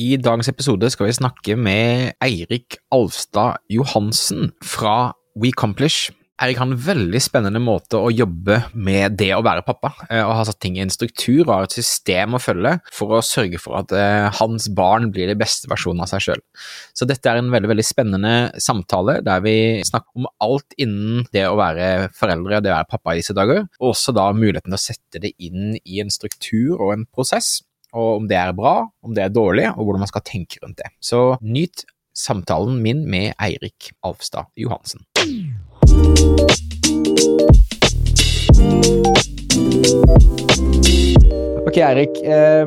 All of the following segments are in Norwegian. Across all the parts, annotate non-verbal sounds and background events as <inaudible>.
I dagens episode skal vi snakke med Eirik Alfstad Johansen fra WeComplish. Eirik har en veldig spennende måte å jobbe med det å være pappa, eh, og har satt ting i en struktur og har et system å følge for å sørge for at eh, hans barn blir de beste versjonene av seg sjøl. Så dette er en veldig veldig spennende samtale der vi snakker om alt innen det å være foreldre og det å være pappa i disse dager, og også da muligheten til å sette det inn i en struktur og en prosess og om det er bra, om det er dårlig, og hvordan man skal tenke rundt det. Så nyt samtalen min med Eirik Alfstad Johansen. Ok, Eirik. Eh,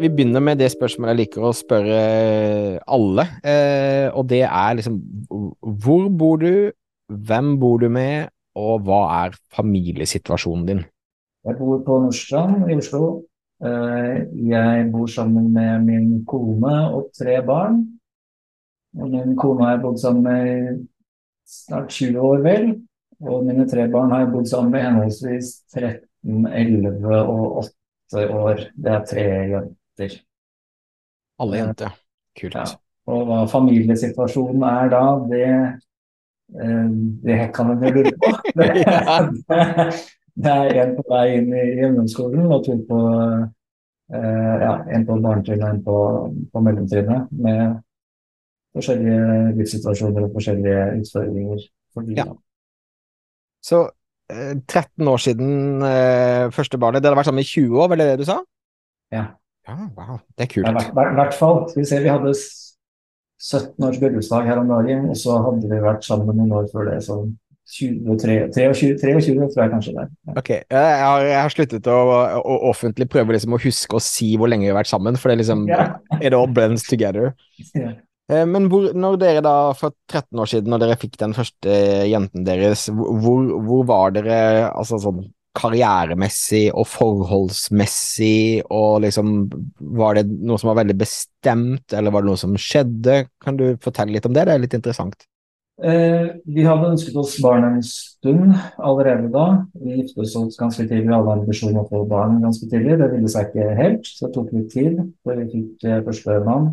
vi begynner med det spørsmålet jeg liker å spørre alle, eh, og det er liksom Hvor bor du, hvem bor du med, og hva er familiesituasjonen din? Jeg bor på Nordstrand i Oslo. Eh, jeg bor sammen med min kone og tre barn. Og min kone har jeg bodd sammen med i snart 20 år, vel. Og mine tre barn har jeg bodd sammen med henholdsvis 13, 11 og 8 år. Det er tre jenter. Alle jenter, kult. Ja. Og hva familiesituasjonen er da, det, eh, det kan en jo lure på. <laughs> <laughs> Det er en på vei inn i ungdomsskolen og to på eh, ja, en på barnetrinnet og en på, på mellomtrinnet. Med forskjellige livssituasjoner og forskjellige utfordringer. For de, Ja. Så eh, 13 år siden eh, første barnet. Dere har vært sammen i 20 år, var det det du sa? Ja. Ja, wow, det er I kult. hvert, hvert, hvert fall. Skal vi se, vi hadde 17 års bryllupsdag her om dagen, og så hadde vi vært sammen noen år før det. sånn 23, 23, 23 tror jeg kanskje det er. Ja. Ok, jeg har, jeg har sluttet å, å offentlig prøve liksom å huske å si hvor lenge vi har vært sammen, for det er liksom yeah. It all blends together. Eh, Men hvor, når dere da, for 13 år siden, når dere fikk den første jenten deres, hvor, hvor var dere altså sånn karrieremessig og forholdsmessig, og liksom Var det noe som var veldig bestemt, eller var det noe som skjedde? Kan du fortelle litt om det? Det er litt interessant. Eh, vi hadde ønsket oss barn en stund allerede da. Vi giftet oss ganske tidlig, vi hadde ambisjon om å få barn ganske tidlig. Det ville seg ikke helt, så det tok litt tid før vi fikk eh, første mann.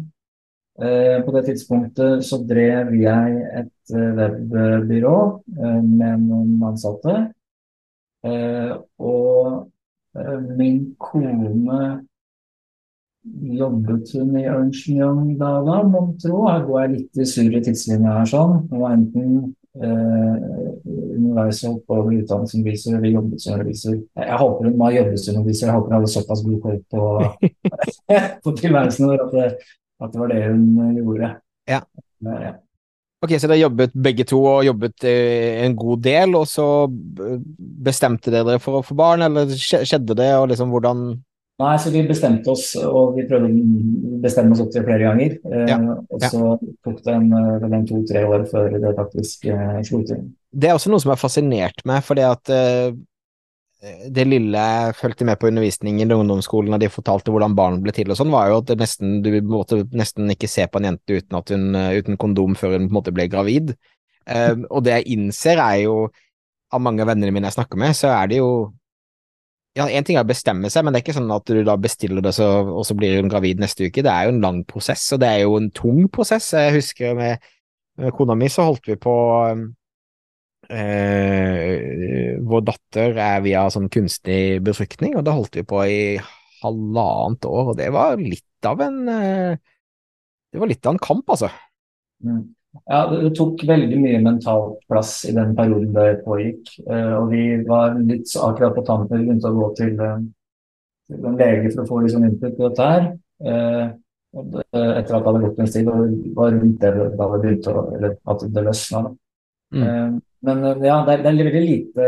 Eh, på det tidspunktet så drev jeg et webbyrå med noen ansatte. Og min kone Jobbet hun i Ernst Young da, da, mon tro? Her går jeg litt i surre tidslinja her, sånn. Hun var enten eh, underveis og oppover å utdannet som revisor eller jobbet som revisor. Jeg, håper hun var jobbet som revisor, jeg håper hun hadde såpass god koll på, <laughs> på tilværelsen vår at det, at det var det hun gjorde. Ja. Eh, ja. Ok, så dere jobbet begge to og jobbet eh, en god del, og så bestemte dere for å få barn, eller skjedde det, og liksom hvordan Nei, så vi bestemte oss, og vi prøvde å bestemme oss opp til flere ganger. Eh, Ja, Og ja. så tok det en, en to-tre år før det faktisk eh, slo til. Det er også noe som har fascinert meg, fordi at eh, det lille jeg fulgte med på undervisningen i ungdomsskolen, og de fortalte hvordan barn ble til og sånn, var jo at nesten, du måtte nesten ikke se på en jente uten, at hun, eh, uten kondom før hun på en måte ble gravid. Eh, og det jeg innser er jo, av mange av vennene mine jeg snakker med, så er det jo ja, En ting er å bestemme seg, men det er ikke sånn at du da bestiller det, så, og så blir hun gravid neste uke. Det er jo en lang prosess, og det er jo en tung prosess. Jeg husker med, med kona mi så holdt vi på eh, Vår datter er via sånn kunstig befruktning, og da holdt vi på i halvannet år, og det var litt av en eh, Det var litt av en kamp, altså. Mm. Ja, det, tok veldig mye mental plass i den perioden det pågikk. Eh, og vi var litt så akkurat på tampen, vi begynte å gå til, eh, til en lege for å få liksom input på dette her. Eh, etter at det hadde gått en stund, og det var rundt det da det begynte å Eller at det løsna. da. Mm. Men ja, det er, det er veldig lite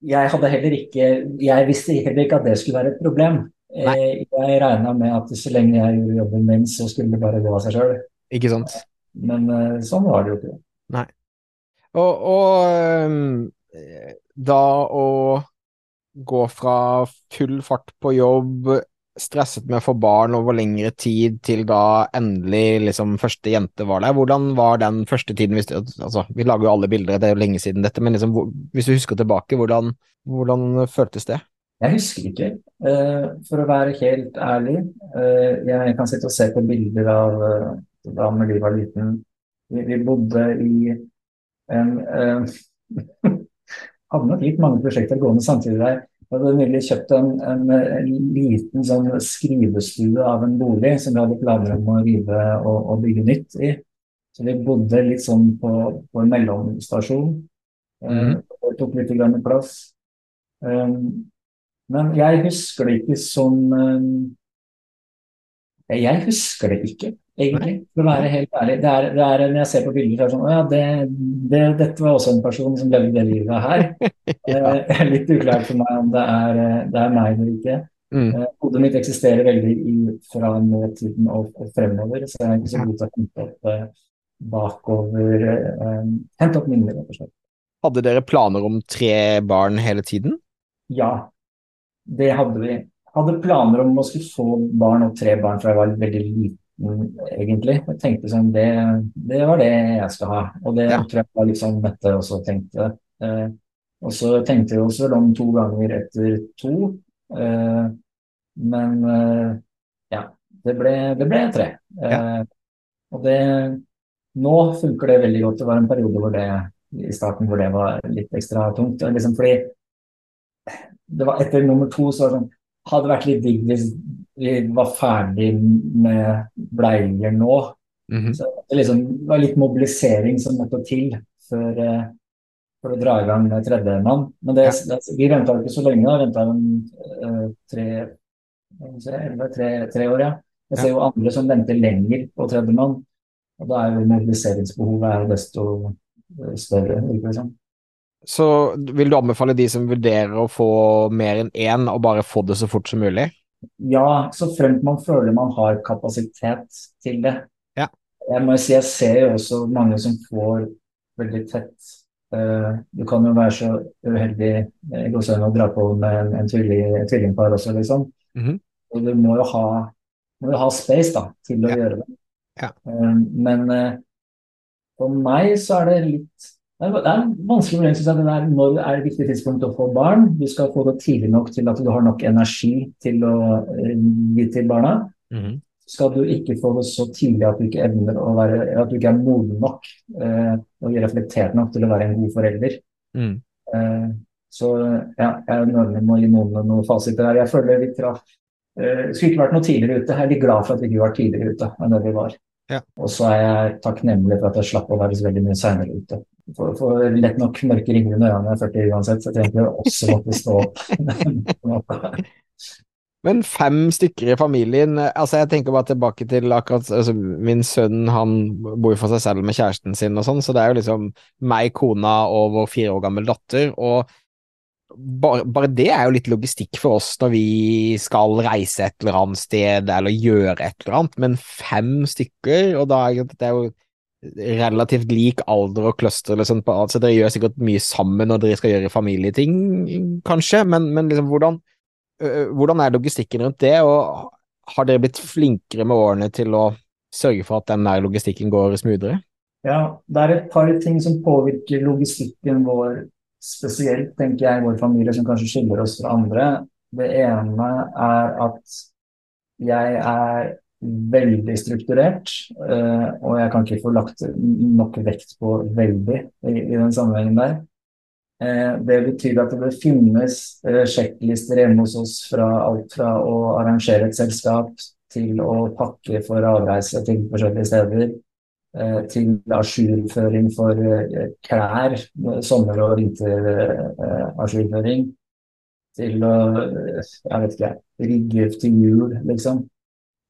Jeg hadde heller ikke Jeg visste heller ikke at det skulle være et problem. Eh, jeg regna med at så lenge jeg gjorde jobben min, så skulle det bare gå av seg sjøl. Ikke sant? Men eh, sånn var det jo ikke. Og, og øhm, da å gå fra full fart på jobb, stresset med å få barn over lengre tid, til da endelig liksom første jente var der, hvordan var den første tiden? Hvis, du- altså, vi lager jo alle bilder, det er jo lenge siden dette, men liksom, hvis du husker tilbake, hvordan, hvordan føltes det? Jeg husker ikke, eh, for å være helt ærlig. Eh, jeg kan sitte og se på bilder av eh, når de var liten. Vi, vi bodde i en <laughs> Hadde nok litt mange prosjekter gående samtidig der. Vi hadde nylig kjøpt en, en, en, liten sånn skrivestue av en bolig som vi hadde planer om å rive og, og bygge nytt i. Så vi bodde litt sånn på, på en mellomstasjon. Mm. Det tok litt grann plass. Um, men jeg husker det ikke som um, Jeg husker det ikke, egentlig, for å være helt ærlig. Det er, det er Når jeg ser på bilder, så er det sånn Å ja, det, det, dette var også en person som levde det livet her. <laughs> ja. Er <laughs> litt uklart for meg om det er, det er meg eller ikke. Mm. Hodet mitt eksisterer veldig i, fra nåtiden og, og, fremover, så jeg er ikke så god til å hente opp bakover um, Hente opp minner, rett og slett. Hadde dere planer om tre barn hele tiden? Ja, det hadde vi. Hadde planer om å skulle få barn og tre barn fra jeg var veldig liten, egentlig. Jeg tenkte sånn, det, det var det jeg skal ha. Og det ja. tror jeg var liksom Mette også tenkte. Eh, og så tenkte jeg også om to ganger etter to. Eh, men eh, ja, det ble, det ble tre. Ja. Eh, og det Nå funker det veldig godt. Det var en periode hvor det i starten hvor det var litt ekstra tungt. Liksom fordi det var etter nummer to så var det sånn Hadde vært litt digg hvis vi var ferdig med bleier nå. Mm -hmm. Så det liksom, var litt mobilisering som måtte til for, uh, for å dra i gang tredjemann. Men det, ja. det, vi venta ikke så lenge, da. Venta uh, tre, tre, tre, år, ja. Jeg ser jo andre som venter lenger på tredjemann. Og da er jo mobiliseringsbehovet er desto eh, større. ikke sant? Så vil du anbefale de som vurderer å få mer enn én, å bare få det så fort som mulig? Ja, så fremt man føler man har kapasitet til det. Ja. Jeg må si jeg ser jo også mange som får veldig tett uh, Du kan jo være så uheldig i uh, å dra på med en, en tvilling, tvillingpar også, liksom. Mm -hmm. Og du må jo ha, må jo ha space da, til å ja. gjøre det. Ja. Uh, men uh, for meg så er det litt det er en vanskelig problem, syns jeg, det er når er det viktig tidspunkt å få barn. Du skal få det tidlig nok til at du har nok energi til å uh, gi til barna. Mm -hmm. Skal du ikke få det så tidlig at du ikke evner å være, at du ikke er moden nok eh, og reflektert nok til å være en god forelder. Mm. Eh, så ja, jeg er nødvendig med å gi noen noen fasiter her. Jeg føler vi traff eh, Skulle ikke vært noe tidligere ute. Jeg er litt glad for at vi ikke var tidligere ute enn det vi var. Ja. Og så er jeg takknemlig for at jeg slapp å være så veldig mye seinere ute For, for, lett nok mørke ringer under øynene når jeg er 40 uansett, så jeg trenger også måtte stå opp. Men fem stykker i familien altså Jeg tenker bare tilbake til akkurat altså Min sønn han bor for seg selv med kjæresten sin og sånn, så det er jo liksom meg, kona og vår fire år gammel datter. og bare, bare, det er jo litt logistikk for oss når vi skal reise et eller annet sted eller gjøre et eller annet, men fem stykker, og da er det jo relativt lik alder og cluster, liksom, altså dere gjør sikkert mye sammen når dere skal gjøre familieting, kanskje, men, men liksom, hvordan, hvordan er logistikken rundt det, og har dere blitt flinkere med årene til å sørge for at den der logistikken går smoothere? Ja, det er et par ting som påvirker logistikken vår spesielt, tenker jeg, vår familie, som kanskje skiller oss fra andre. Det ene er at jeg er veldig strukturert, eh, og jeg kan ikke få lagt nok vekt på veldig i, i den sammenhengen der. Eh, det betyr at det finnes eh, sjekklister hjemme hos oss fra alt fra å arrangere et selskap til å pakke for avreise til forskjellige steder, til ajourføring for klær, sommer- og vinterajourføring, til å jeg vet ikke, rigge til jul, liksom.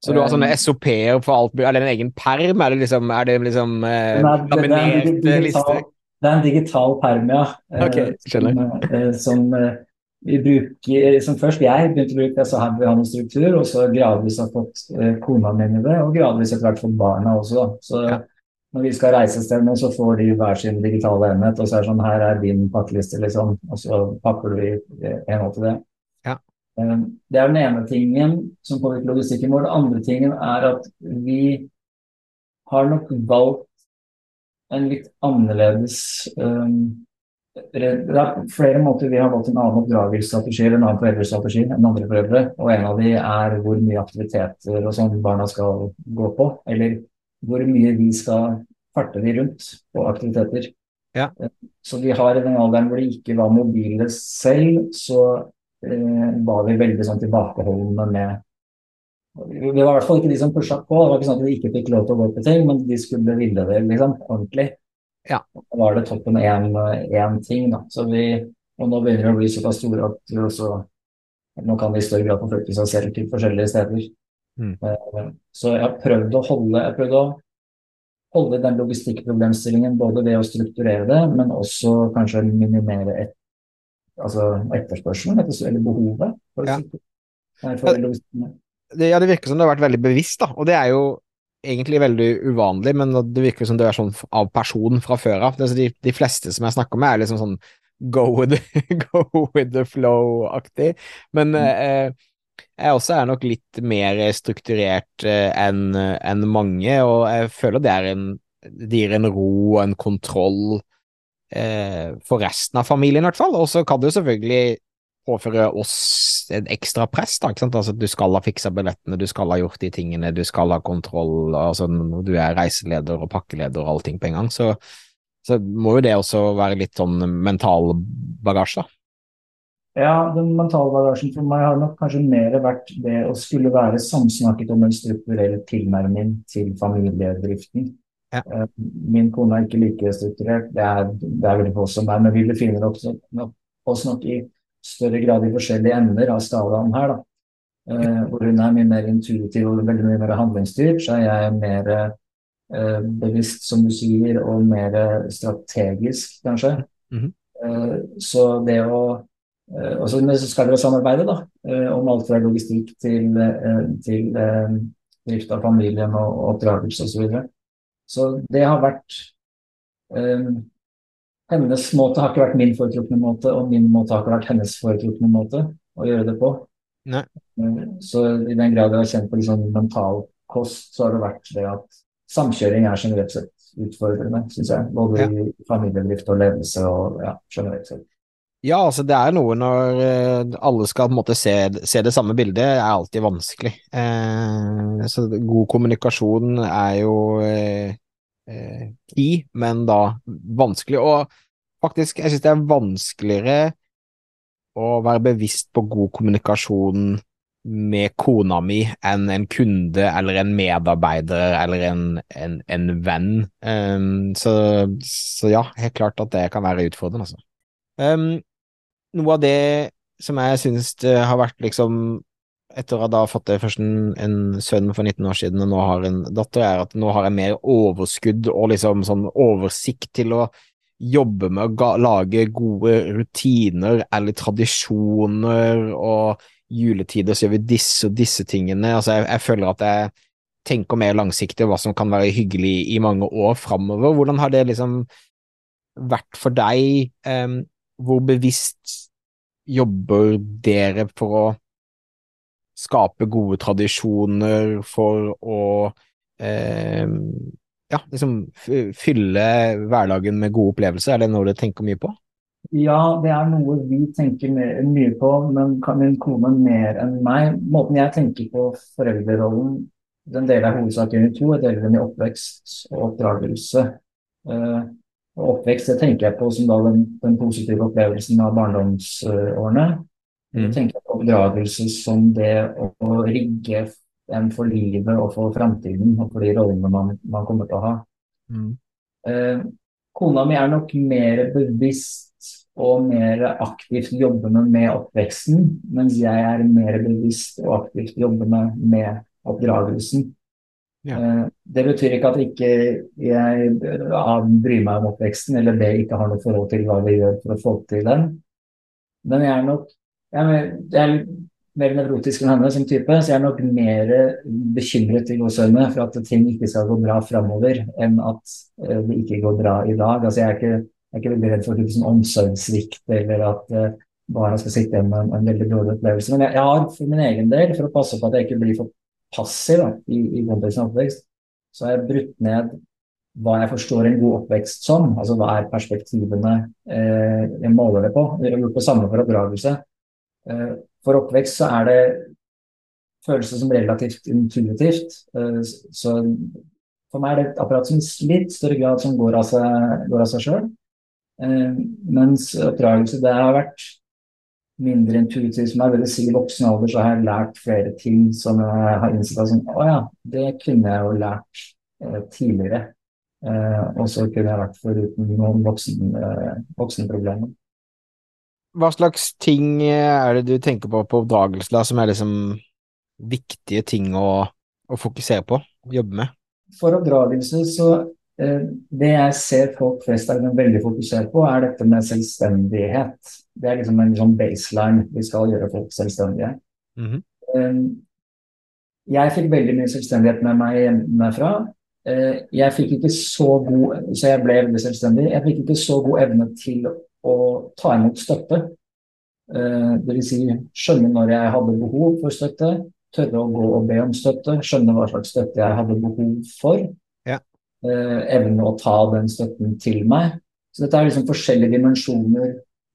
Så du har sånne SOP-er for alt Er det en egen perm? Er det liksom, er det liksom eh, laminert liste? Det er en digital perm, ja. Eh, okay, skjønner. Som, eh, som, eh, vi bruker, som først jeg begynte å bruke det, så her vi noen struktur, og så gradvis har fått kona mi med det, og gradvis etter hvert fått barna også. Så ja. når vi skal reise et sted nå, så får de hver sin digitale enhet, og så er det sånn her er din pakkeliste, liksom, og så pakker du i henhold til det. Eh, det er den ene tingen som påvirker logistikken vår. Den andre tingen er at vi har nok valgt en litt annerledes um, det er flere måter vi har valgt en annen oppdragelsesstrategi eller en annen foreldrestrategi enn andre foreldre. Og en av de er hvor mye aktiviteter og sånn barna skal gå på. Eller hvor mye vi skal farte de rundt på aktiviteter. Ja. Så vi har i den alderen hvor de ikke var mobile selv, så eh, var vi veldig sånn tilbakeholdne med Vi var i hvert fall ikke de som pusha på. Det var ikke sånn at de ikke fikk lov til å gå på ting, men de skulle ville det liksom, ordentlig. Ja. Da var det toppen én ting. Da. Så vi, og nå begynner vi å bli såpass store at vi også, nå kan vi i større grad forflytte seg selv til forskjellige steder. Mm. Eh, så jeg har prøvd å holde jeg prøvd å holde den logistikkproblemstillingen både ved å strukturere det, men også kanskje minimere et, altså etterspørselen eller behovet. For, Ja. for logistikken. det, ja, det virker som du har vært veldig bevisst, da, og det er jo egentlig veldig uvanlig, men det virker som du er sånn av person fra før av. De, de fleste som jeg snakker med, er liksom sånn go with <laughs> go with the flow-aktig. Men eh, jeg også er nok litt mer strukturert eh, enn en mange, og jeg føler det en det gir en ro og en kontroll eh, for resten av familien, i hvert fall. Og så kan det jo selvfølgelig påføre oss en ekstra press, da, ikke sant. Altså, du skal ha fiksa billettene, du skal ha gjort de tingene, du skal ha kontroll, altså du er reiseleder og pakkeleder og allting på en gang, så, så må jo det også være litt sånn mental bagasje, da. Ja, den mentale bagasjen for meg har nok kanskje mer vært det å skulle være samsnakket om en strukturell tilnærming til familiedriften. Ja. Eh, Min kone er ikke like strukturert, det er, det er veldig få som er, men vi befinner oss nok, oss nok i større grad i forskjellige ender av skalaen her. da. Eh, hvor hun er mye mer intuitiv og veldig mye mer handlingsstyrt, så er jeg mer eh, bevisst, som du sier, og mer strategisk, kanskje. Mhm. Eh, så det å eh, og så skal dere samarbeide da, eh, om alt fra logistikk til, eh, til drift av familien og, oppdragelse osv. Så, videre. så det har vært Hennes måte har ikke vært min foretrukne måte, og min måte har ikke vært hennes foretrukne måte å gjøre det på. Nei. Eh, Så i den grad jeg har kjent på liksom mental kost, så har det vært det at samkjøring er generelt sett utfordrende, syns jeg. Både i familiedrift og ledelse og ja, generelt sett. Ja, altså det er noe når eh, alle skal på en måte se, se det samme bildet, er alltid vanskelig. Eh, så god kommunikasjon er jo eh, eh, key, men da vanskelig. Og faktisk, jeg synes det er vanskeligere å være bevisst på god kommunikasjon med kona mi enn en kunde eller en medarbeider eller en, en, en venn. Um, så, så ja, helt klart at det kan være utfordrende, altså. Um, noe av det som jeg synes det har vært liksom etter å ha fått det først en, en sønn for 19 år siden og nå har en datter, er at nå har jeg mer overskudd og liksom sånn oversikt til å jobbe med å lage gode rutiner eller tradisjoner, og juletider så gjør vi disse og disse tingene. Altså, jeg, jeg føler at jeg tenker mer langsiktig hva som kan være hyggelig i mange år framover. Hvordan har det liksom vært for deg? Um, hvor bevisst jobber dere for å skape gode tradisjoner, for å eh, ja, liksom fylle hverdagen med gode opplevelser? Er det noe du tenker mye på? Ja, det er noe vi tenker mye på, men kan min kone mer enn meg. Måten jeg tenker på foreldrerollen, den deler jeg hovedsakelig i to. Jeg deler den i oppvekst og oppdragelse. Eh, oppvekst det tenker jeg på som da den, den positive opplevelsen av barndomsårene. Mm. Tenker på begravelse som det å, å rigge en for livet og for framtiden og for de rollene man, man kommer til å ha. Mm. Eh, kona mi er nok mer bevisst og mer aktivt jobbende med oppveksten, mens jeg er mer bevisst og aktivt jobbende med oppdragelsen. Ja. Eh, det betyr ikke at ikke jeg bryr meg om oppveksten, eller det ikke har noe forhold til hva vi gjør for å få til den. Men jeg er nok jeg er, mer, er nevrotisk enn henne som type, så jeg er nok mer bekymret i gåsehudene for at ting ikke skal gå bra framover, enn at eh, det ikke går bra i dag. Altså, jeg, er ikke, jeg er ikke veldig redd for liksom, omsorgssvikt eller at uh, barna skal sitte igjen med en, en veldig dårlig opplevelse. Men jeg, jeg, har for min egen del, for å passe på at jeg ikke blir for passiv da, i, i konteksten oppvekst, så har jeg brutt ned hva jeg forstår en god oppvekst som. Altså hva er perspektivene eh, jeg måler det på. Jeg har gjort det samme for oppdragelse. Eh, for oppvekst så er det følelser som relativt intuitivt. Eh, så for meg er det et apparat som i litt større grad som går av seg, sjøl. Eh, mens oppdragelse det har vært mindre intuitivt meg. Det vil si i voksen alder så har jeg lært flere ting som jeg har innsett at sånn, å ja, det kunne jeg jo lært tidligere. Og så kunne jeg vært foruten noen voksen, voksenproblemer. Hva slags ting er det du tenker på på oppdragelse da, som er liksom viktige ting å, å fokusere på, jobbe med? For oppdragelse så eh, det jeg ser folk flest er veldig fokusert på, er dette med selvstendighet. Det er liksom en sånn baseline. Vi skal gjøre folk selvstendige. Mm -hmm. Jeg fikk veldig mye selvstendighet med meg hjemmefra. Eh, jeg fikk ikke så god Så jeg ble veldig selvstendig. Jeg fikk ikke så god evne til å ta imot støtte. Eh, Dvs. Si, skjønne når jeg hadde behov for støtte, tørre å gå og be om støtte, skjønne hva slags støtte jeg hadde behov for. Ja. Eh, evne å ta den støtten til meg. Så dette er liksom forskjellige dimensjoner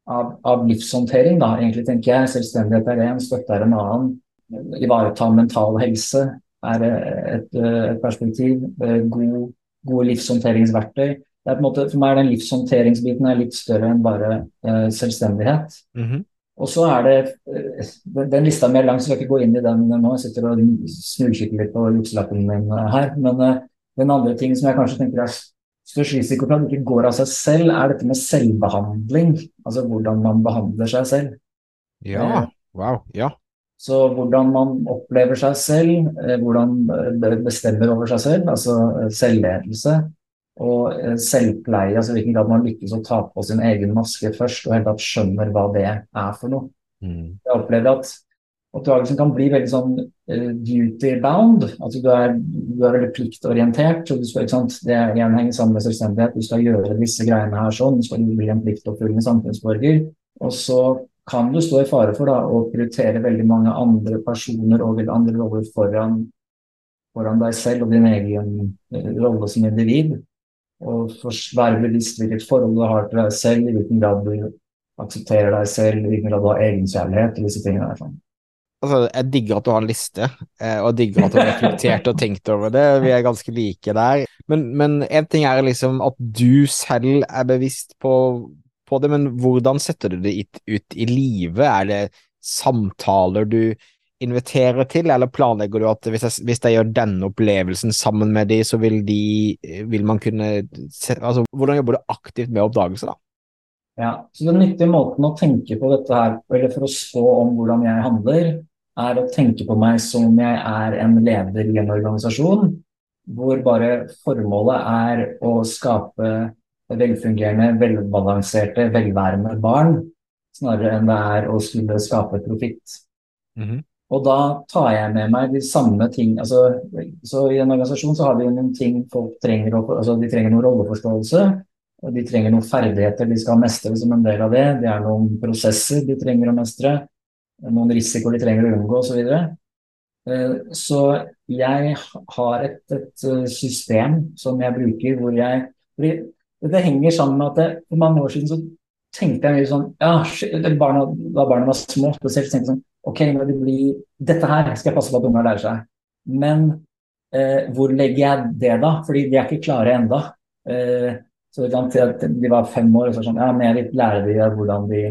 av, av livshåndtering, da, egentlig, tenker jeg. Selvstendighet er én, støtte er en annen. Ivareta mental helse er et, et perspektiv. Eh, god, gode livshåndteringsverktøy. Det er på en måte, for meg er den livshåndteringsbiten er litt større enn bare uh, selvstendighet. Mm -hmm. Og så er det uh, Den lista er mer lang, så jeg skal ikke gå inn i den nå. Jeg sitter og snurkikker litt på jukselappen min her. Men uh, den andre tingen som jeg kanskje tenker er størst risiko for at det ikke går av seg selv, er dette med selvbehandling. Altså hvordan man behandler seg selv. Ja, wow, ja. Så hvordan man opplever seg selv, eh, hvordan man bestemmer over seg selv, altså eh, selvledelse og eh, selvpleie, altså i hvilken grad man lykkes å ta på sin egen maske først og helt tatt skjønner hva det er for noe. Mm. Jeg opplever at oppdragelsen kan bli veldig sånn uh, duty-bound. altså du er, du er, veldig pliktorientert. og du skal, ikke sant, Det igjen henger sammen med selvstendighet. Du skal gjøre disse greiene her sånn. Du skal bli en pliktoppfyllende samfunnsborger. Og så kan du stå i fare for da, å prioritere veldig mange andre personer og andre roller foran, foran deg selv og din egen eh, rolle som individ. Og være bevisst hvilket forhold du har til deg selv, i hvilken grad du aksepterer deg selv, i hvilken grad du har egenkjærlighet og disse tingene der. Sånn. Altså, jeg digger at du har en liste, og og digger at du har reflektert og tenkt over det. Vi er ganske like der. Men, men en ting er liksom at du selv er bevisst på på det, men hvordan setter du det ut i livet? Er det samtaler du inviterer til, eller planlegger du at hvis jeg, hvis jeg gjør denne opplevelsen sammen med de, så vil de vil man kunne altså, Hvordan jobber du aktivt med oppdagelse, da? Ja, så Den nyttige måten å tenke på dette her, eller for å spå om hvordan jeg handler, er å tenke på meg som om jeg er en leder i en organisasjon, hvor bare formålet er å skape velfungerende, velbalanserte, velværende barn, snarere enn det er å skulle skape profitt. Mm -hmm. Og da tar jeg med meg de samme ting altså, Så i en organisasjon så har vi noen ting folk trenger. Altså, de trenger noen rolleforståelse. og De trenger noen ferdigheter de skal mestre som en del av det. Det er noen prosesser de trenger å mestre. Noen risikoer de trenger å unngå osv. Så. Eh, så jeg har et, et system som jeg bruker hvor jeg det henger sammen med at det, for mange år siden så tenkte jeg mye sånn ja, barna, Da barna var små, spesielt tenkte jeg sånn Ok, når det blir, dette her skal jeg passe på at ungene lærer seg. Men eh, hvor legger jeg det, da? Fordi de er ikke klare ennå. Eh, så de var fem år, og så sånn Ja, men jeg vil lære dem hvordan de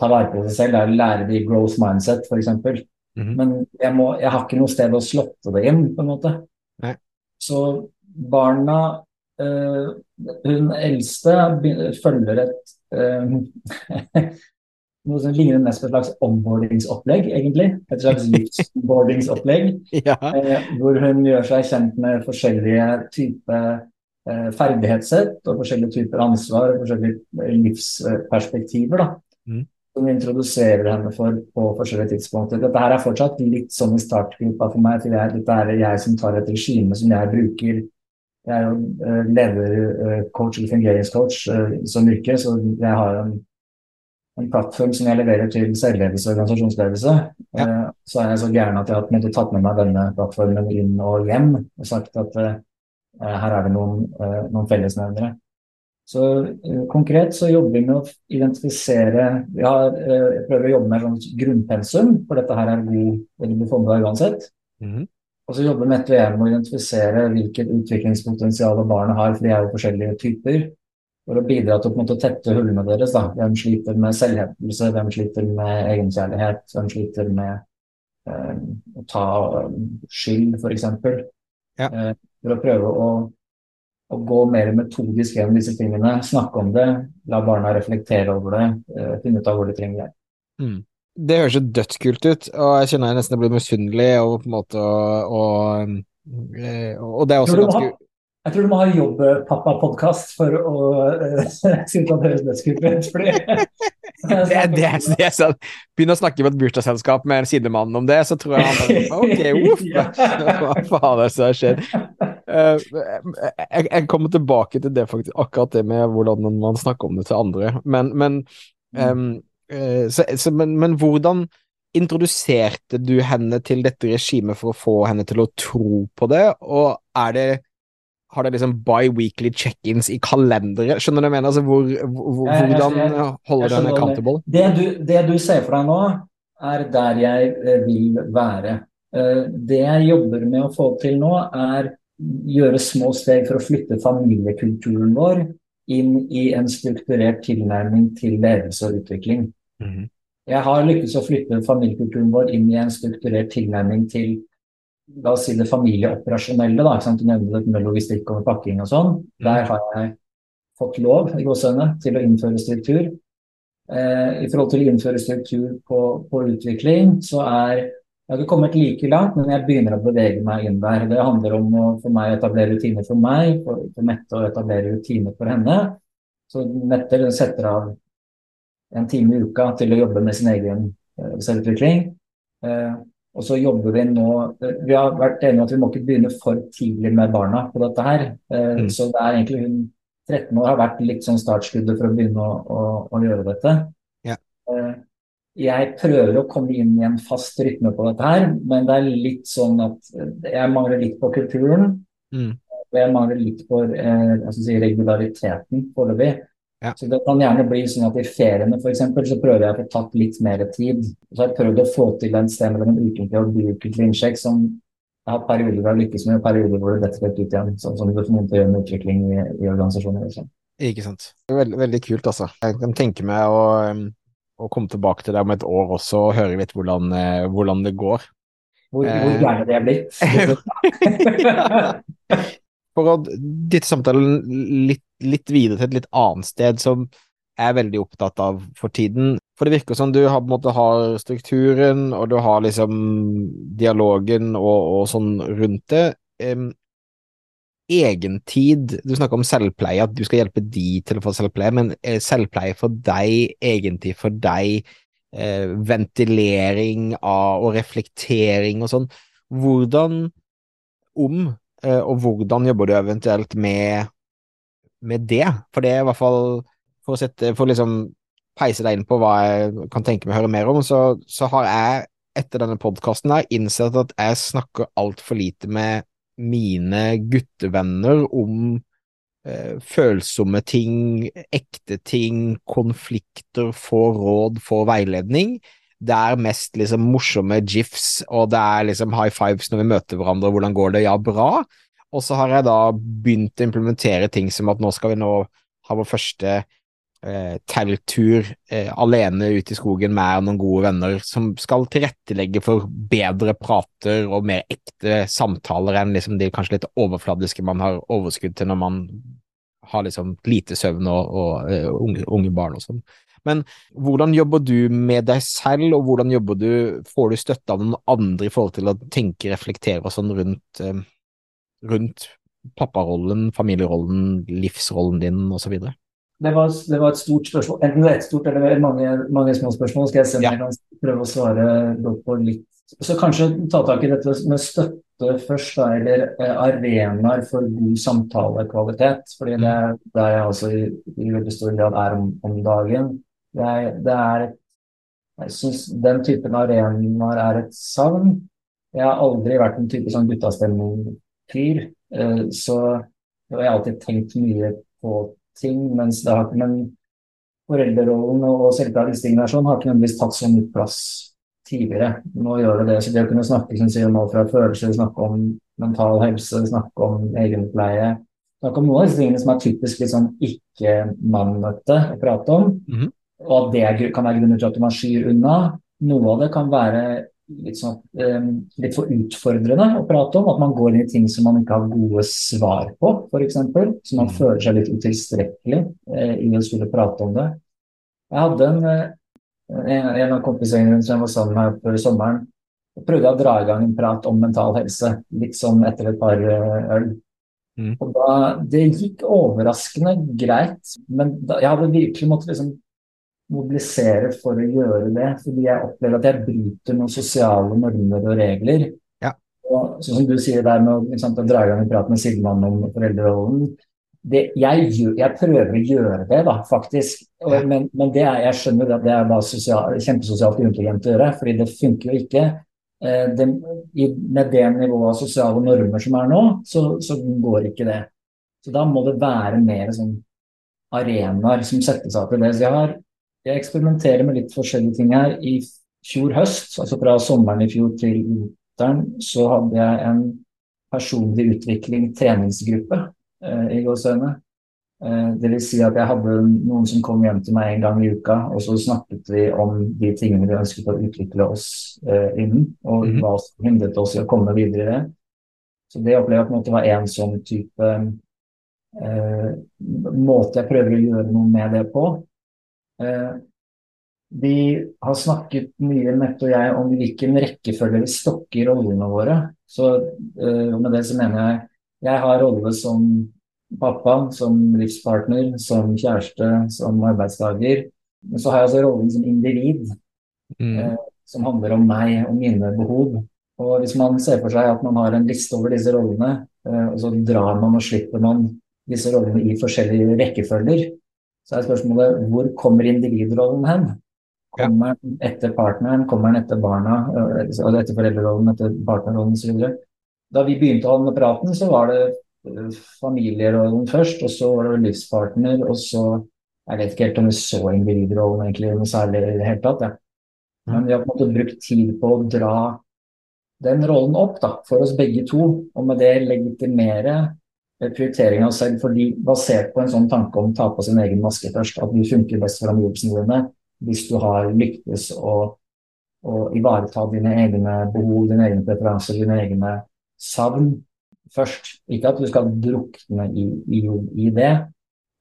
tar vare på seg selv. Jeg lære dem growth mindset, f.eks. Mm -hmm. Men jeg, må, jeg har ikke noe sted å slåtte det inn, på en måte. Nei. Så barna Uh, hun eldste følger et uh, <laughs> noe som ligner mest på et slags onboardingsopplegg, egentlig. Et slags <laughs> livsboardingsopplegg. ja. eh, hvor hun gjør seg kjent med forskjellige typer ferdighetssett og forskjellige typer ansvar og forskjellige livsperspektiver. da. Mm. Som introduserer henne for på forskjellige tidspunkter. Dette her er fortsatt litt sånn i startgruppa for meg. til jeg, Dette er jeg som tar et regime som jeg bruker jeg er jo uh, ledercoach eller fungeringscoach som yrke, så jeg har en, en, plattform som jeg leverer til selvledelse og organisasjonsledelse. Ja. Uh, så er jeg så gæren at jeg har tatt med meg denne plattformen inn og hjem og sagt at eh, her er det noen, eh, noen fellesnevnere. Så eh, konkret så jobber vi med å identifisere Vi har, eh, jeg prøver å jobbe med sånn grunnpensum, for dette her er god eller blir fondet uansett. Mhm. Og så jobber vi med å identifisere hvilket utviklingspotensial barnet har, for de er jo forskjellige typer. For å bidra til å på en måte tette hullene deres. da. Hvem sliter med selvhevdelse, hvem sliter med egenkjærlighet, hvem sliter med eh, å ta eh, skyld, f.eks. Ja. Eh, for å prøve å, å gå mer metodisk gjennom disse tingene. Snakke om det, la barna reflektere over det, eh, finne ut av hvor de trenger hjelp. Mm. Det høres jo dødskult ut, og jeg kjenner jeg nesten blir misunnelig og på en måte og, og, eh, og det er også ganske Jeg tror du må ha jobb-pappa-podkast for å <laughs> uh, synes at det høres dødskult ut. fordi- <laughs> det, det, det er sånn Begynn å snakke med et bursdagsselskap med en sidemann om det, så tror jeg han bare <laughs> Ok, uff! Hva faen er det som har skjedd? Eh, jeg, jeg kommer tilbake til det faktisk, akkurat det med hvordan man snakker om det til andre. Men, men, eh, så, så, men, men hvordan introduserte du henne til dette regimet for å få henne til å tro på det, og er det har det liksom bi-weekly check-ins i kalenderet? Skjønner du hva jeg mener? Altså, hvor, hvor, Jeg- jeg- hvordan jeg- holder skjønner accountable? Det du, det du ser for deg nå, er der jeg eh, vil være. Eh, Det jeg jobber med å få til nå, er gjøre små steg for å flytte familiekulturen vår inn i en strukturert tilnærming til ledelse og utvikling. Mhm. Jeg har lykkes å flytte familiekulturen vår inn i en strukturert tilnærming til la oss si det familieoperasjonelle. da? Du nevnte det med logistikk og med pakking og sånn. Der har jeg fått lov i gåseøyne til å innføre struktur. Eh, I forhold til å innføre struktur på, på utvikling, så er jeg har ikke kommet like langt, men jeg begynner å bevege meg inn der. Det handler om å, for meg etablere rutiner for meg, for, for Mette å etablere rutiner for henne. Så Mette setter av en time i uka til å jobbe med sin egen eh, selvutvikling. Eh, og så jobber vi nå eh, Vi har vært enige om at vi må ikke begynne for tidlig med barna på dette her. Eh, Mm. Så det er egentlig hun 13 år har vært litt sånn startskuddet for å begynne å, å, å gjøre dette. Ja. Eh, jeg prøver å komme inn i en fast rytme på dette her, men det er litt sånn at jeg mangler litt på kulturen. Mm. Og jeg mangler litt på eh, si, regulariteten foreløpig. Ja. Så det kan gjerne bli sånn at i feriene for eksempel, så prøver jeg å få tatt litt mer tid. Så har jeg prøvd å få til en sted mellom en ukentlig og biukentlig innsjekk som jeg har perioder hvor jeg lykkes med, og perioder hvor det detter helt ut igjen. Sånn som det til å gjøre med utvikling i, i organisasjoner. Liksom. Ikke sant. Veldig, veldig kult, altså. Jeg kan tenke meg å, å komme tilbake til deg om et år også og høre litt hvordan, eh, hvordan det går. Hvor, Eh. hvor gærne det er blitt. <laughs> <laughs> For å dytte samtalen litt, litt videre til et litt annet sted som jeg er veldig opptatt av for tiden. For det virker som du har, på en måte, har strukturen, og du har liksom dialogen og, og sånn rundt det. Um, egentid Du snakker om selvpleie, at du skal hjelpe de til å få selvpleie, men eh, selvpleie for deg, egentid for deg, eh, ventilering av og reflektering og sånn. Hvordan om eh, og hvordan jobber du eventuelt med, med det? For det er i hvert fall for å sette, for liksom peise deg inn på hva jeg kan tenke meg å høre mer om, så, så har jeg etter denne podkasten innsett at jeg snakker altfor lite med mine guttevenner om eh, følsomme ting, ekte ting, konflikter, få råd, få veiledning. Det er mest liksom morsomme gifs, og det er liksom high fives når vi møter hverandre, hvordan går det, ja, bra. Og så har jeg da begynt å implementere ting som at nå skal vi nå ha vår første eh, telttur eh, alene ut i skogen med noen gode venner som skal tilrettelegge for bedre prater og mer ekte samtaler enn liksom de kanskje litt overfladiske man har overskudd til når man har liksom lite søvn og, og eh, unge, unge barn og sånn. Men hvordan jobber du med deg selv, og hvordan jobber du, får du støtte av noen andre i forhold til å tenke, reflektere og sånn rundt, eh, rundt papparollen, familierollen, livsrollen din osv.? Det var, det var et stort spørsmål. Enten det er et stort eller mange, mange små spørsmål. Skal jeg se om Ja. jeg kan prøve å svare på litt. Så kanskje ta tak i dette med støtte først, da, eller eh, arenaer for god samtalekvalitet. fordi det er der jeg også i, i veldig stor grad er om, om dagen. Det er, det er Jeg syns den typen arenaer er et savn. Jeg har aldri vært en type sånn guttastemning-fyr. Eh, så jeg har alltid tenkt mye på ting, mens det har, men foreldrerollen og selvklart disse tingene sånn, har ikke nødvendigvis tatt så mye plass tidligere. Nå gjør det det. Så det å kunne snakke som sier, alt fra følelser, snakke om mental helse, snakke om egenpleie, snakke om noen av disse tingene som er typisk litt sånn ikke-mannete å prate om, mm -hmm. og at det kan være grunner til at man skyr unna. Noe av det kan være litt, sånn, um, litt for utfordrende å prate om. At man går inn i ting som man ikke har gode svar på, f.eks. Så man mm. føler seg litt utilstrekkelig eh, i å skulle prate om det. Jeg hadde en, en, en av kompisene som jeg var sammen med før sommeren, prøvde jeg å dra i gang en prat om mental helse, litt sånn etter et par øl. Mm. Og da, det gikk overraskende greit, men da, jeg hadde virkelig måttet liksom mobilisere for å gjøre det, fordi jeg opplever at jeg bryter noen sosiale normer og regler. Ja. Og sånn som du sier der med liksom, å dra i gang en prat med sidemannen om foreldrerollen. Det, jeg, jeg, prøver å gjøre det, da, faktisk. Og, ja. men, men er, jeg skjønner at det er sosial, kjempesosialt uintelligent å gjøre, fordi det funker jo ikke. Eh, det, med det nivået av sosiale normer som er nå, så, så, går ikke det. Så da må det være mer sånn arenaer som settes av til det. Så jeg, har, jeg eksperimenterer med litt forskjellige ting her. I fjor høst, altså fra sommeren i fjor til vinteren, så hadde jeg en personlig utvikling treningsgruppe eh, i gåsehudene. Eh, det vil si at jeg hadde noen som kom hjem til meg en gang i uka, og så snakket vi om de tingene vi ønsket å utvikle oss eh, innen, og mm -hmm. hva som hindret oss i å komme videre i det. Så det opplever jeg på en måte var en sånn type eh, måte jeg prøver å gjøre noe med det på. Vi har snakket mye, Mette og jeg, om hvilken rekkefølge vi stokker rollene våre. Så med det så mener jeg jeg har rolle som pappa, som livspartner, som kjæreste, som arbeidstaker. Men så har jeg altså rollen som individ, mm. eh, som handler om meg og mine behov. Og hvis man ser for seg at man har en liste over disse rollene, eh, og så drar man og slipper man disse rollene i forskjellige rekkefølger, så er spørsmålet hvor kommer individrollen hen? Kommer den etter partneren, kommer den etter barna, Eller etter foreldrerollen, etter partnerrollen osv.? Da vi begynte å ha denne praten, så var det familierollen først, og så var det livspartner, og så Jeg vet ikke helt om vi så individrollen egentlig noe særlig i det hele tatt. Ja. Men vi har på en måte brukt tid på å dra den rollen opp da, for oss begge to, og med det legitimere prioritering av selv, fordi basert på en sånn tanke om å ta på sin egen maske først, at du funker best for omgivelsene dine hvis du har lyktes å, å ivareta dine egne behov, dine egne preferanser, dine egne savn først. Ikke at du skal drukne i, i, i det.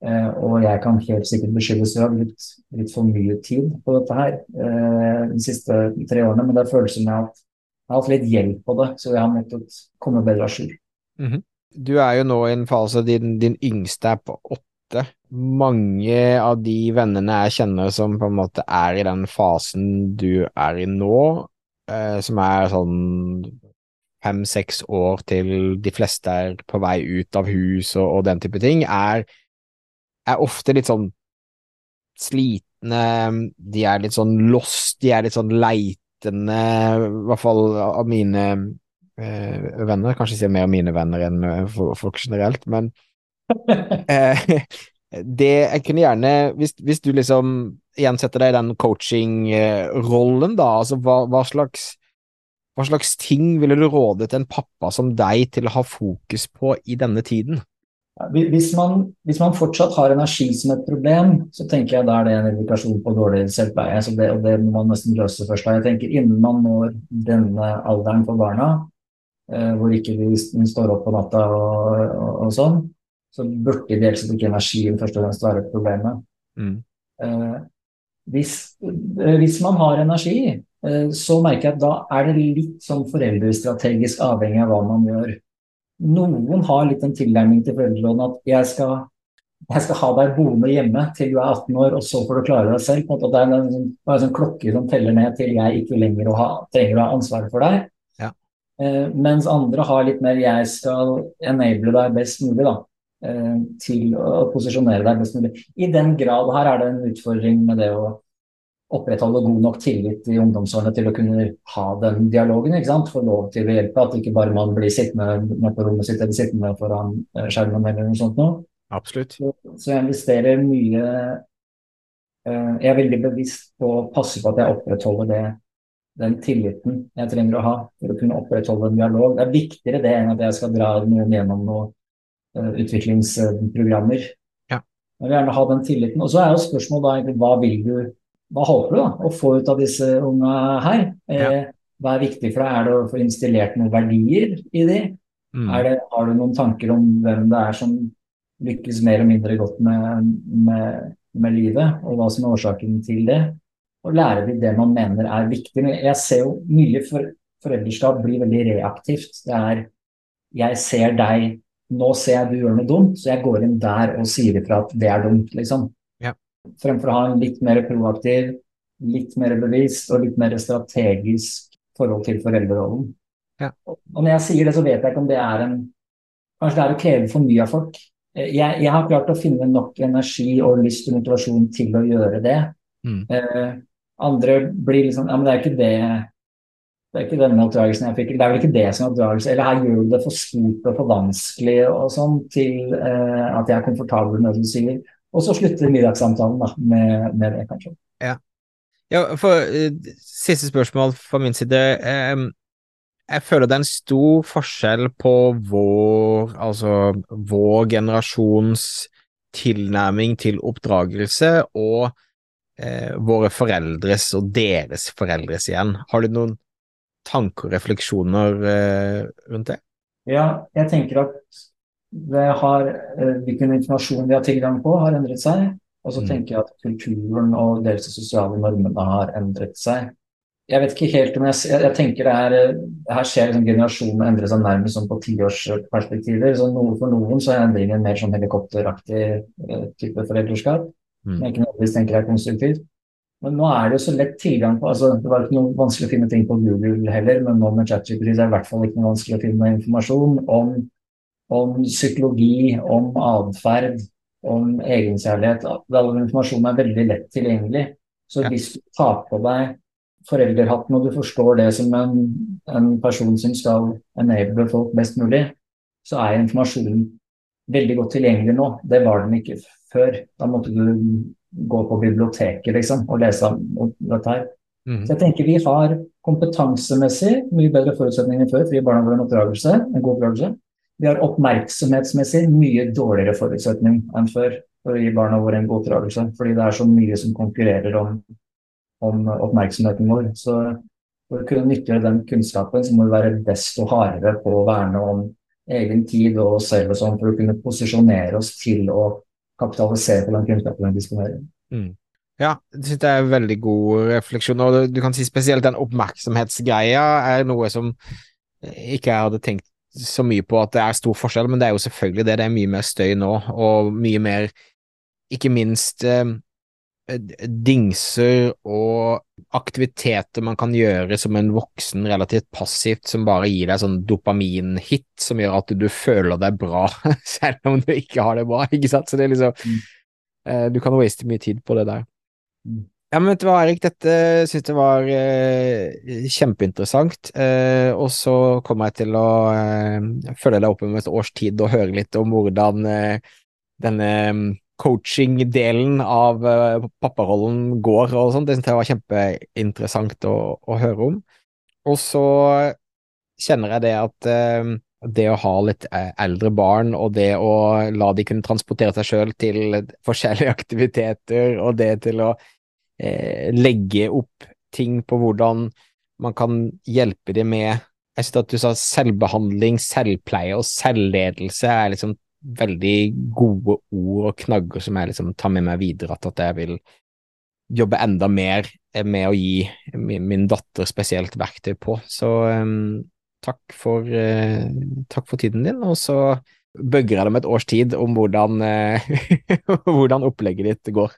Eh, og jeg kan helt sikkert beskyldes for å ha brukt litt for mye tid på dette her eh, de siste tre årene, men det av at jeg har hatt litt hjelp på det, så jeg har måttet komme bedre av jour. Mm -hmm. Du er jo nå i en fase din, din yngste er på åtte. Mange av de vennene jeg kjenner som på en måte er i den fasen du er i nå, eh, som er sånn fem-seks år til de fleste er på vei ut av hus og, og den type ting, er, er, ofte litt sånn slitne, de er litt sånn lost, de er litt sånn leitende, i hvert fall av mine venner. Kanskje sier mer mine venner enn eh, folk generelt, men <laughs> eh, det jeg kunne gjerne hvis, hvis, du liksom gjensetter deg i den coaching-rollen, da, altså hva, hva slags hva slags ting ville du råde til en pappa som deg til å ha fokus på i denne tiden? Hvis man, hvis man, fortsatt har energi som et problem, så tenker jeg da er det en indikasjon på dårlig selvpleie. Så det, og det må man nesten løse først. Da. Jeg tenker Innen man når denne alderen for barna, eh, hvor ikke de står opp på natta og, og, og sånn, så burde ideelt sett ikke energien først og fremst være problemet. Mm. Eh, hvis, eh, hvis man har energi, Eh, så merker jeg at da er det litt sånn foreldrestrategisk avhengig av hva man gjør. Noen har litt en tilnærming til foreldrelån at jeg skal, jeg skal, ha deg boende hjemme til du er 18 år, og så får du klare deg selv. På en At det er en, en, en en klokke som teller ned til jeg ikke lenger ha, trenger å ha ansvaret for deg. Eh, mens andre har litt mer jeg skal enable deg best mulig. da eh, til å posisjonere deg best mulig. I den grad her er det en utfordring med det å opprettholde god nok tillit i ungdomsårene til å kunne ha den dialogen. ikke sant? Få lov til å hjelpe, at ikke bare man blir sittende med på rommet sitt eller sittende foran eh, skjermen eller noe sånt noe. Absolutt. Så, så jeg investerer mye Jeg er veldig bevisst på å passe på at jeg opprettholder det, den tilliten jeg trenger å ha for å kunne opprettholde en dialog. Det er viktigere det enn at jeg skal dra noen gjennom noen uh, utviklingsprogrammer. Ja. Jeg vil gjerne ha den tilliten. Og så er jo spørsmålet da egentlig hva vil du hva håper du da å få ut av disse unga her? Ja. Eh, hva er viktig for deg? Er det å få installert noen verdier i de? Mm. Det, har du noen tanker om hvem det er som lykkes mer og mindre godt med, med, med livet, og hva som er årsaken til det? Og lære de det man mener er viktig. Men jeg ser jo mye for, foreldreskap blir veldig reaktivt. Det er jeg ser deg, nå ser jeg du gjør noe dumt, så jeg går inn der og sier ifra at det er dumt, liksom. Ja. Fremfor å ha en litt mer proaktiv, litt mer bevisst og litt mer strategisk forhold til foreldrerollen. Ja. Og når jeg sier det, så vet jeg ikke om det er en Kanskje det er å kreve for mye av folk. Jeg, jeg har klart å finne nok energi og lyst og motivasjon til å gjøre det. Mm. Eh, andre blir liksom Ja, men det er ikke det det er ikke denne oppdragelsen jeg fikk. Det er vel ikke det som er oppdragelse. Eller her gjør du det for stort og for vanskelig og sånn til eh, at jeg er komfortabel med det du sier. Og så slutter middagssamtalen da, med, med det, kanskje. Ja, for uh, siste spørsmål fra min side. Um, jeg føler det er en stor forskjell på vår, altså vår generasjons tilnærming til oppdragelse og uh, våre foreldres og deres foreldres igjen. Har du noen tanker og refleksjoner eh, rundt det? Ja, jeg tenker at det har, hvilken informasjon vi har tilgang på, har endret seg. Og så Mm. tenker jeg at kulturen og deres sosiale normene har endret seg. Jeg vet ikke helt om jeg, jeg, jeg tenker det her, her skjer liksom generasjonene endre seg nærmest sånn på tiårsperspektiver. Så noe for noen så er endringen mer sånn helikopteraktig eh, type foreldreskap. Mm. Jeg ikke nødvendigvis tenker er konstruktivt. Men nå er det jo så lett tilgang på altså Det var ikke noe vanskelig å finne ting på Google heller, men nå med ChatGPT er det i hvert fall ikke noe vanskelig å finne informasjon om, om psykologi, om atferd, om egenkjærlighet. All informasjonen er veldig lett tilgjengelig. Så hvis du tar på deg foreldrehatten og du forstår det som en, en person som skal enable folk best mulig, så er informasjonen veldig godt tilgjengelig nå. Det var den ikke før. Da måtte du gå på biblioteket liksom, og lese om dette her. Mm. Så jeg tenker vi har kompetansemessig mye bedre forutsetninger enn før for å gi barna våre en oppdragelse, en god oppdragelse. Vi har oppmerksomhetsmessig mye dårligere forutsetning enn før for å gi barna våre en god oppdragelse, fordi det er så mye som konkurrerer om, om oppmerksomheten vår. Så for å kunne nyttiggjøre den kunnskapen, så må vi være desto hardere på å verne om egen tid og oss selv og sånn, for å kunne posisjonere oss til å kapitalisere på den kunnskapen vi disponerer. Mm. Ja, det synes jeg er en veldig god refleksjon, og du kan si spesielt den oppmerksomhetsgreia er noe som ikke jeg hadde tenkt så mye på at det er stor forskjell, men det er jo selvfølgelig det. Det er mye mer støy nå, og mye mer, ikke minst eh, dingser og aktiviteter man kan gjøre som en voksen relativt passivt, som bare gir deg sånn dopaminhit som gjør at du føler deg bra, <laughs> selv om du ikke har det bra, ikke sant? Så det er liksom Mm. eh, Du kan waste mye tid på det der. Mm. Ja, men vet du hva, Erik, dette synes jeg var eh, kjempeinteressant, eh, og så kommer jeg til å eh, følge deg opp om et års tid og høre litt om hvordan eh, denne mm, coaching-delen av eh, papparollen går og sånn. Det synes jeg var kjempeinteressant å, å høre om. Og så kjenner jeg det at eh, det å ha litt eh, eldre barn, og det å la de kunne transportere seg sjøl til forskjellige <laughs> aktiviteter, og det til å eh, legge opp ting på hvordan man kan hjelpe dem med Jeg synes at du sa selvbehandling, selvpleie og selvledelse er liksom veldig gode ord og knagger som jeg liksom tar med meg videre, at, at jeg vil jobbe enda mer med å gi min, min datter spesielt verktøy på. Så um, takk, for, uh, takk for tiden din, og så bøgger jeg dem et års tid om hvordan, uh, <laughs> hvordan opplegget ditt går.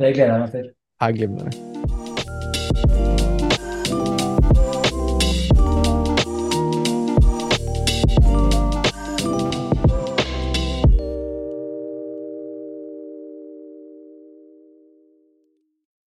Det gleder jeg meg til. Jeg glimrer.